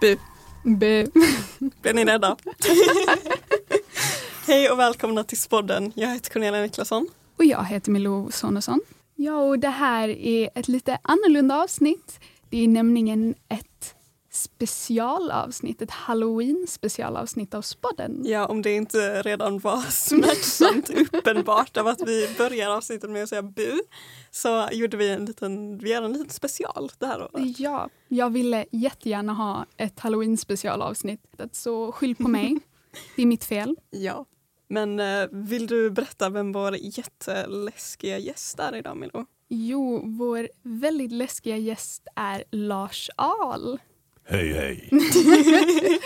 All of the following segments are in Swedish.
Bu. Bu. Blev ni rädda? Hej och välkomna till Spodden. Jag heter Cornelia Niklasson. Och jag heter Milou Sonesson. Ja, och det här är ett lite annorlunda avsnitt. Det är nämligen ett specialavsnitt, ett halloween specialavsnitt av Spodden. Ja, om det inte redan var smärtsamt uppenbart av att vi börjar avsnittet med att säga bu så gjorde vi en liten, vi gör en liten special det här året. Ja, jag ville jättegärna ha ett halloween specialavsnitt, så skyll på mig. Det är mitt fel. Ja, men eh, vill du berätta vem vår jätteläskiga gäst är idag Milo? Jo, vår väldigt läskiga gäst är Lars Ahl. Hej hej!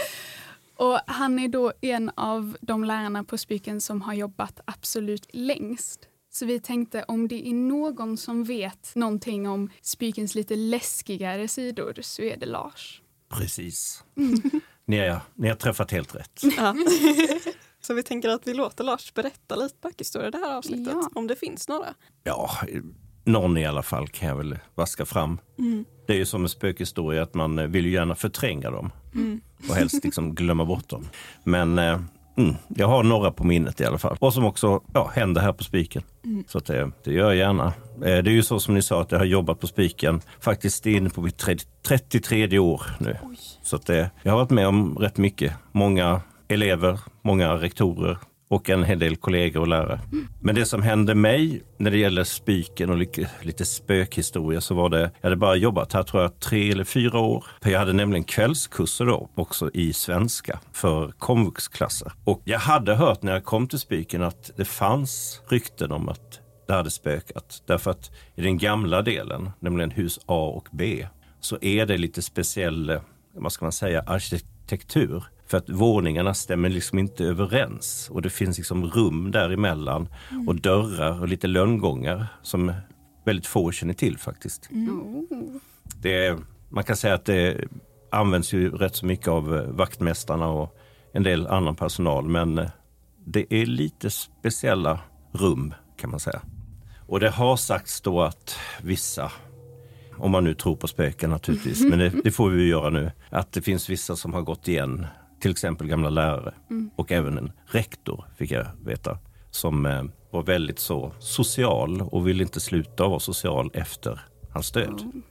Och han är då en av de lärarna på Spiken som har jobbat absolut längst. Så vi tänkte om det är någon som vet någonting om Spikens lite läskigare sidor så är det Lars. Precis. Ni, har, ni har träffat helt rätt. Ja. Så vi tänker att vi låter Lars berätta lite backhistoria det här avsnittet, Ja. om det finns några. Ja, någon i alla fall kan jag väl vaska fram. Det är ju som en spökhistoria att man eh, vill ju gärna förtränga dem och helst liksom glömma bort dem. Men eh, mm, jag har några på minnet i alla fall. Och som också ja, händer här på Spiken. Så att det, det gör jag gärna. Eh, det är ju så som ni sa att jag har jobbat på Spiken faktiskt inne på mitt 30, 33 år nu. Så att det, jag har varit med om rätt mycket. Många elever, många rektorer och en hel del kollegor och lärare. Men det som hände mig när det gäller Spiken och lite, spökhistoria så var det, jag hade bara jobbat här tror jag tre eller fyra år. För jag hade nämligen kvällskurser då också i svenska för komvuxklasser. Och jag hade hört när jag kom till Spiken att det fanns rykten om att det hade spökat. Därför att i den gamla delen, nämligen hus A och B, så är det lite speciell, eh, vad ska man säga, arkitektur. För att våningarna stämmer liksom inte överens och det finns liksom rum däremellan och dörrar och lite lönngångar som väldigt få känner till faktiskt. Oh. Det man kan säga att det används ju rätt så mycket av eh, vaktmästarna och en del annan personal men eh, det är lite speciella rum kan man säga. Och det har sagts då att vissa, om man nu tror på spöken naturligtvis, men det, det får vi ju göra nu, att det finns vissa som har gått igen, till exempel gamla lärare och även en rektor fick jag veta, som eh, var väldigt så social och ville inte sluta vara social efter hans död.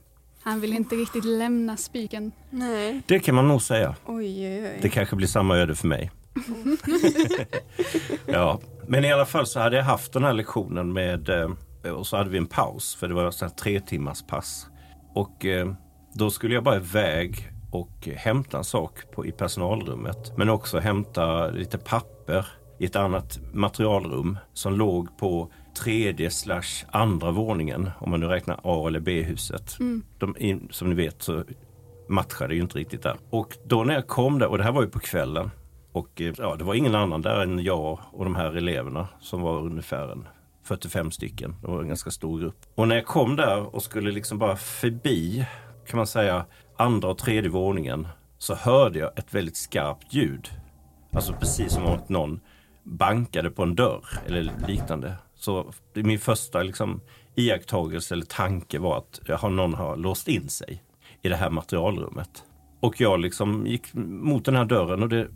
Han vill inte riktigt lämna Spiken. Nej. Det kan man nog säga. Oj, oj, oj. Det kanske blir samma öde för mig. ja, men i alla fall så hade jag haft den här lektionen med eh, och så hade vi en paus för det var så här tre timmars pass. Och eh, då skulle jag bara iväg och hämta en sak på, i personalrummet. Men också hämta lite papper i ett annat materialrum som låg på tredje slash andra våningen om man nu räknar A eller B-huset. De, in, som ni vet så matchade ju inte riktigt där. Och då när jag kom där, och det här var ju på kvällen, och eh, ja, det var ingen annan där än jag och de här eleverna som var ungefär en 45 stycken. Det var en ganska stor grupp. Och när jag kom där och skulle liksom bara förbi, kan man säga, andra och tredje våningen så hörde jag ett väldigt skarpt ljud. Alltså precis som om att någon bankade på en dörr eller liknande. Så min första liksom, iakttagelse eller tanke var att någon har låst in sig i det här materialrummet. Och jag liksom gick mot den här dörren och det,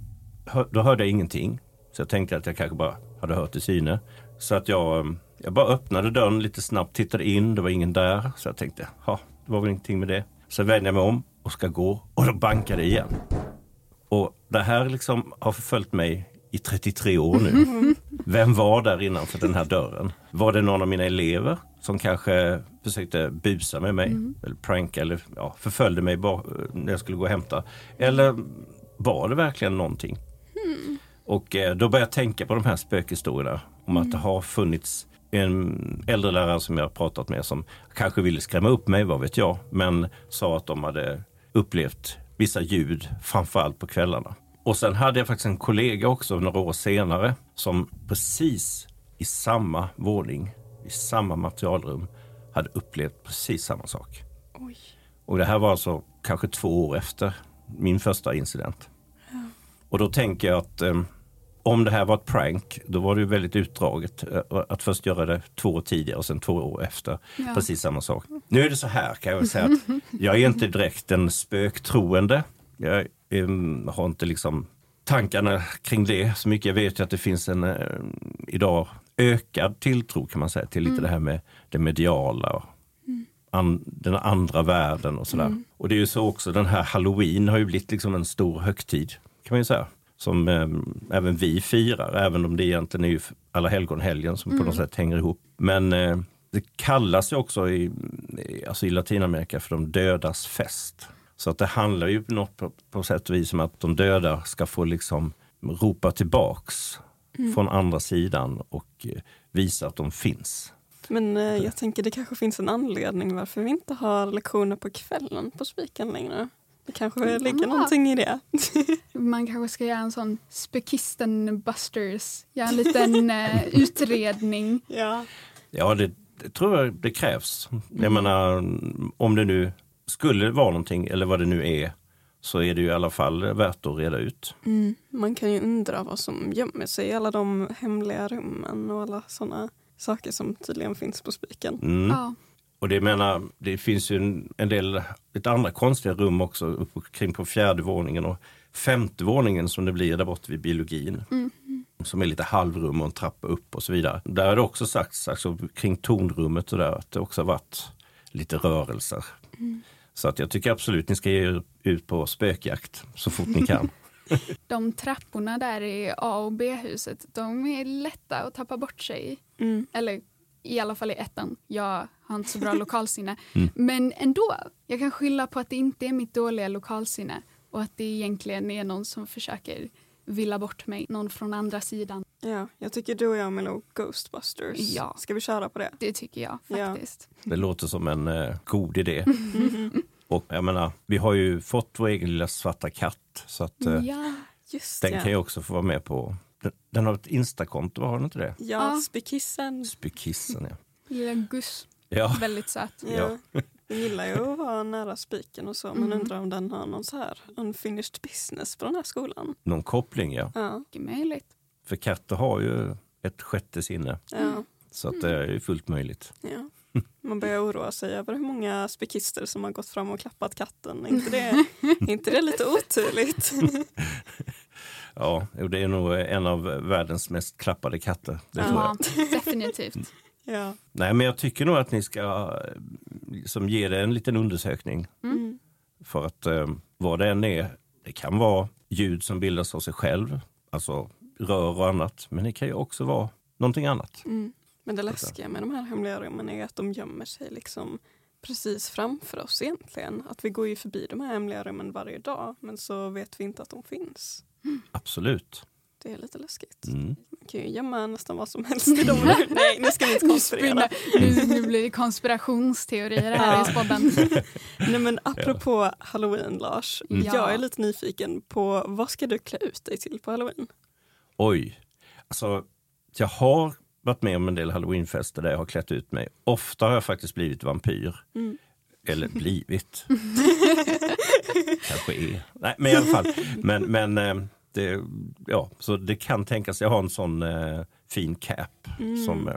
då hörde jag ingenting. Så jag tänkte att jag kanske bara hade hört i syne. Så att jag, eh, jag bara öppnade dörren lite snabbt, tittade in, det var ingen där. Så jag tänkte, ja, det var väl ingenting med det. Så vände jag mig om och ska gå och då bankade det igen. Och det här liksom har förföljt mig i 33 år nu. Vem var där innanför den här dörren? Var det någon av mina elever som kanske försökte busa med mig eller pranka eller ja, förföljde mig ba- när jag skulle gå och hämta? Eller var det verkligen någonting? Och eh, då började jag tänka på de här spökhistorierna om att det har funnits en äldre lärare som jag har pratat med som kanske ville skrämma upp mig, vad vet jag, men sa att de hade upplevt vissa ljud, framförallt på kvällarna. Och sen hade jag faktiskt en kollega också några år senare som precis i samma våning, i samma materialrum, hade upplevt precis samma sak. Och det här var alltså kanske två år efter min första incident. Och då tänker jag att eh, om det här var ett prank, då var det ju väldigt utdraget eh, att först göra det två år tidigare och sen två år efter. Ja. Precis samma sak. Nu är det så här kan jag säga att jag är inte direkt en spöktroende. Jag eh, har inte liksom tankarna kring det så mycket. Jag vet ju att det finns en eh, idag ökad tilltro kan man säga till lite det här med det mediala och an, den andra världen och sådär. Och det är ju så också, den här halloween har ju blivit liksom en stor högtid kan man ju säga. Som eh, även vi firar, även om det egentligen är ju alla helgonhelgen som på något sätt hänger ihop. Men eh, det kallas ju också i, alltså i Latinamerika för de dödas fest. Så att det handlar ju något på, på sätt och vis om att de döda ska få liksom ropa tillbaks från andra sidan och eh, visa att de finns. Men eh, jag tänker det kanske finns en anledning varför vi inte har lektioner på kvällen på Spiken längre. Det kanske ligger Ja. någonting i det. Man kanske ska göra en sån spökisten busters, göra en liten eh, utredning. Ja. Ja, det, det tror jag det krävs. Jag menar, om det nu skulle vara någonting, eller vad det nu är, så är det ju i alla fall värt att reda ut. Man kan ju undra vad som gömmer sig i alla de hemliga rummen och alla sådana saker som tydligen finns på Spiken. Mm. Ja. Och det menar, det finns ju en, en del lite andra konstiga rum också upp kring på fjärde våningen och femte våningen som det blir där borta vid biologin. Som är lite halvrum och en trappa upp och så vidare. Där har det också sagts, alltså, kring tornrummet och där, att det också har varit lite rörelser. Så att jag tycker absolut ni ska ge er ut på spökjakt så fort ni kan. De trapporna där i A och B-huset, de är lätta att tappa bort sig i. Mm. Eller i alla fall i ettan. Jag har inte så bra lokalsinne. Men ändå, jag kan skylla på att det inte är mitt dåliga lokalsinne och att det egentligen är någon som försöker villa bort mig, någon från andra sidan. Ja, jag tycker du och jag Milo Ghostbusters. Ja. Ska vi köra på det? Det tycker jag Ja. faktiskt. Det låter som en eh, god idé. Och jag menar, vi har ju fått vår egen lilla svarta katt. Så att eh, Ja, Just den ja. kan ju också få vara med på. Den, den har ett instakonto, har den inte det? Ja, Ja. Spykissen. Spykissen ja. lilla Gus. Ja, Väldigt söt. Ja. Den gillar ju att vara nära spiken och så men Mm. undrar om den har någon så här unfinished business på den här skolan. någon koppling ja. Ja, Mycket möjligt. För katter har ju ett sjätte sinne. ja, Så att det är ju fullt möjligt. ja. Man börjar oroa sig över hur många spikister som har gått fram och klappat katten. Är inte det, är inte det lite oturligt? Ja, det är nog en av världens mest klappade katter. Det tror jag. Ja, definitivt. Ja. Nej, men jag tycker nog att ni ska liksom ge det en liten undersökning. Mm. För att eh, vad det än är, det kan vara ljud som bildas av sig själv, alltså rör och annat. Men det kan ju också vara någonting annat. Mm. Men det läskiga med de här hemliga rummen är att de gömmer sig liksom precis framför oss egentligen. Att vi går ju förbi de här hemliga rummen varje dag men så vet vi inte att de finns. Absolut. Det är lite läskigt. Mm. Man kan ju gömma nästan vad som helst i dem. Nej, nu ska vi inte konspirera. nu, nu blir det konspirationsteorier här Ja. i podden. Nej, men apropå halloween Lars. Mm. Jag Ja. är lite nyfiken på vad ska du klä ut dig till på halloween? Oj. Alltså, jag har varit med om en del halloweenfester där jag har klätt ut mig. Ofta har jag faktiskt blivit vampyr. Mm. Eller blivit. Kanske är. Nej, men i alla fall. Men, men eh, det, ja, så det kan tänkas. Jag har en sån eh, fin cap som eh,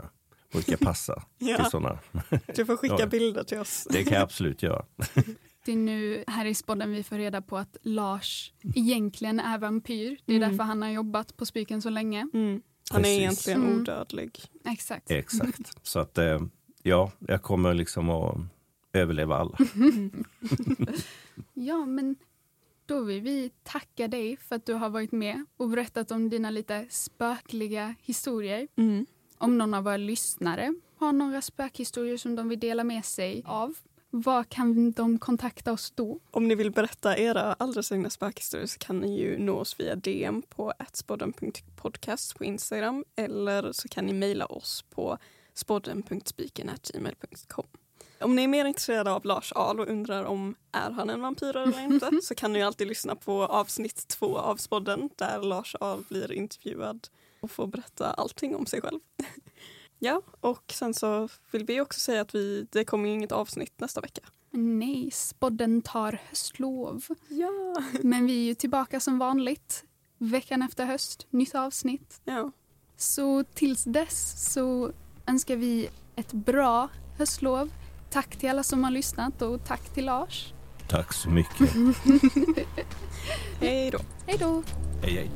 brukar passa Ja. till såna. Du får skicka Ja. bilder till oss. Det kan jag absolut göra. Det är nu här i spodden vi får reda på att Lars egentligen är vampyr. Det är Mm. därför han har jobbat på Spiken så länge. Mm. Han är Precis. egentligen Mm. odödlig. Exakt. Exakt. Så att eh, ja, jag kommer liksom att överleva alla. Ja, men då vill vi tacka dig för att du har varit med och berättat om dina lite spökliga historier. Mm. Om någon av våra lyssnare har några spökhistorier som de vill dela med sig av, vad kan de kontakta oss då? Om ni vill berätta era alldeles egna spökhistorier så kan ni ju nå oss via DM på atspodden.podcast på Instagram eller så kan ni mejla oss på spodden.spiken.gmail.com. Om ni är mer intresserade av Lars Ahl och undrar om är han en vampyr eller inte så kan ni alltid lyssna på avsnitt två av Spodden där Lars Ahl blir intervjuad och får berätta allting om sig själv. ja, och sen så vill vi också säga att vi, det kommer inget avsnitt nästa vecka. Nej, spodden tar höstlov. Ja. Men vi är ju tillbaka som vanligt veckan efter höst, nytt avsnitt. Ja. Så tills dess så önskar vi ett bra höstlov. Tack till alla som har lyssnat och tack till Lars. Tack så mycket. Hej då. Hej då! Hej hej.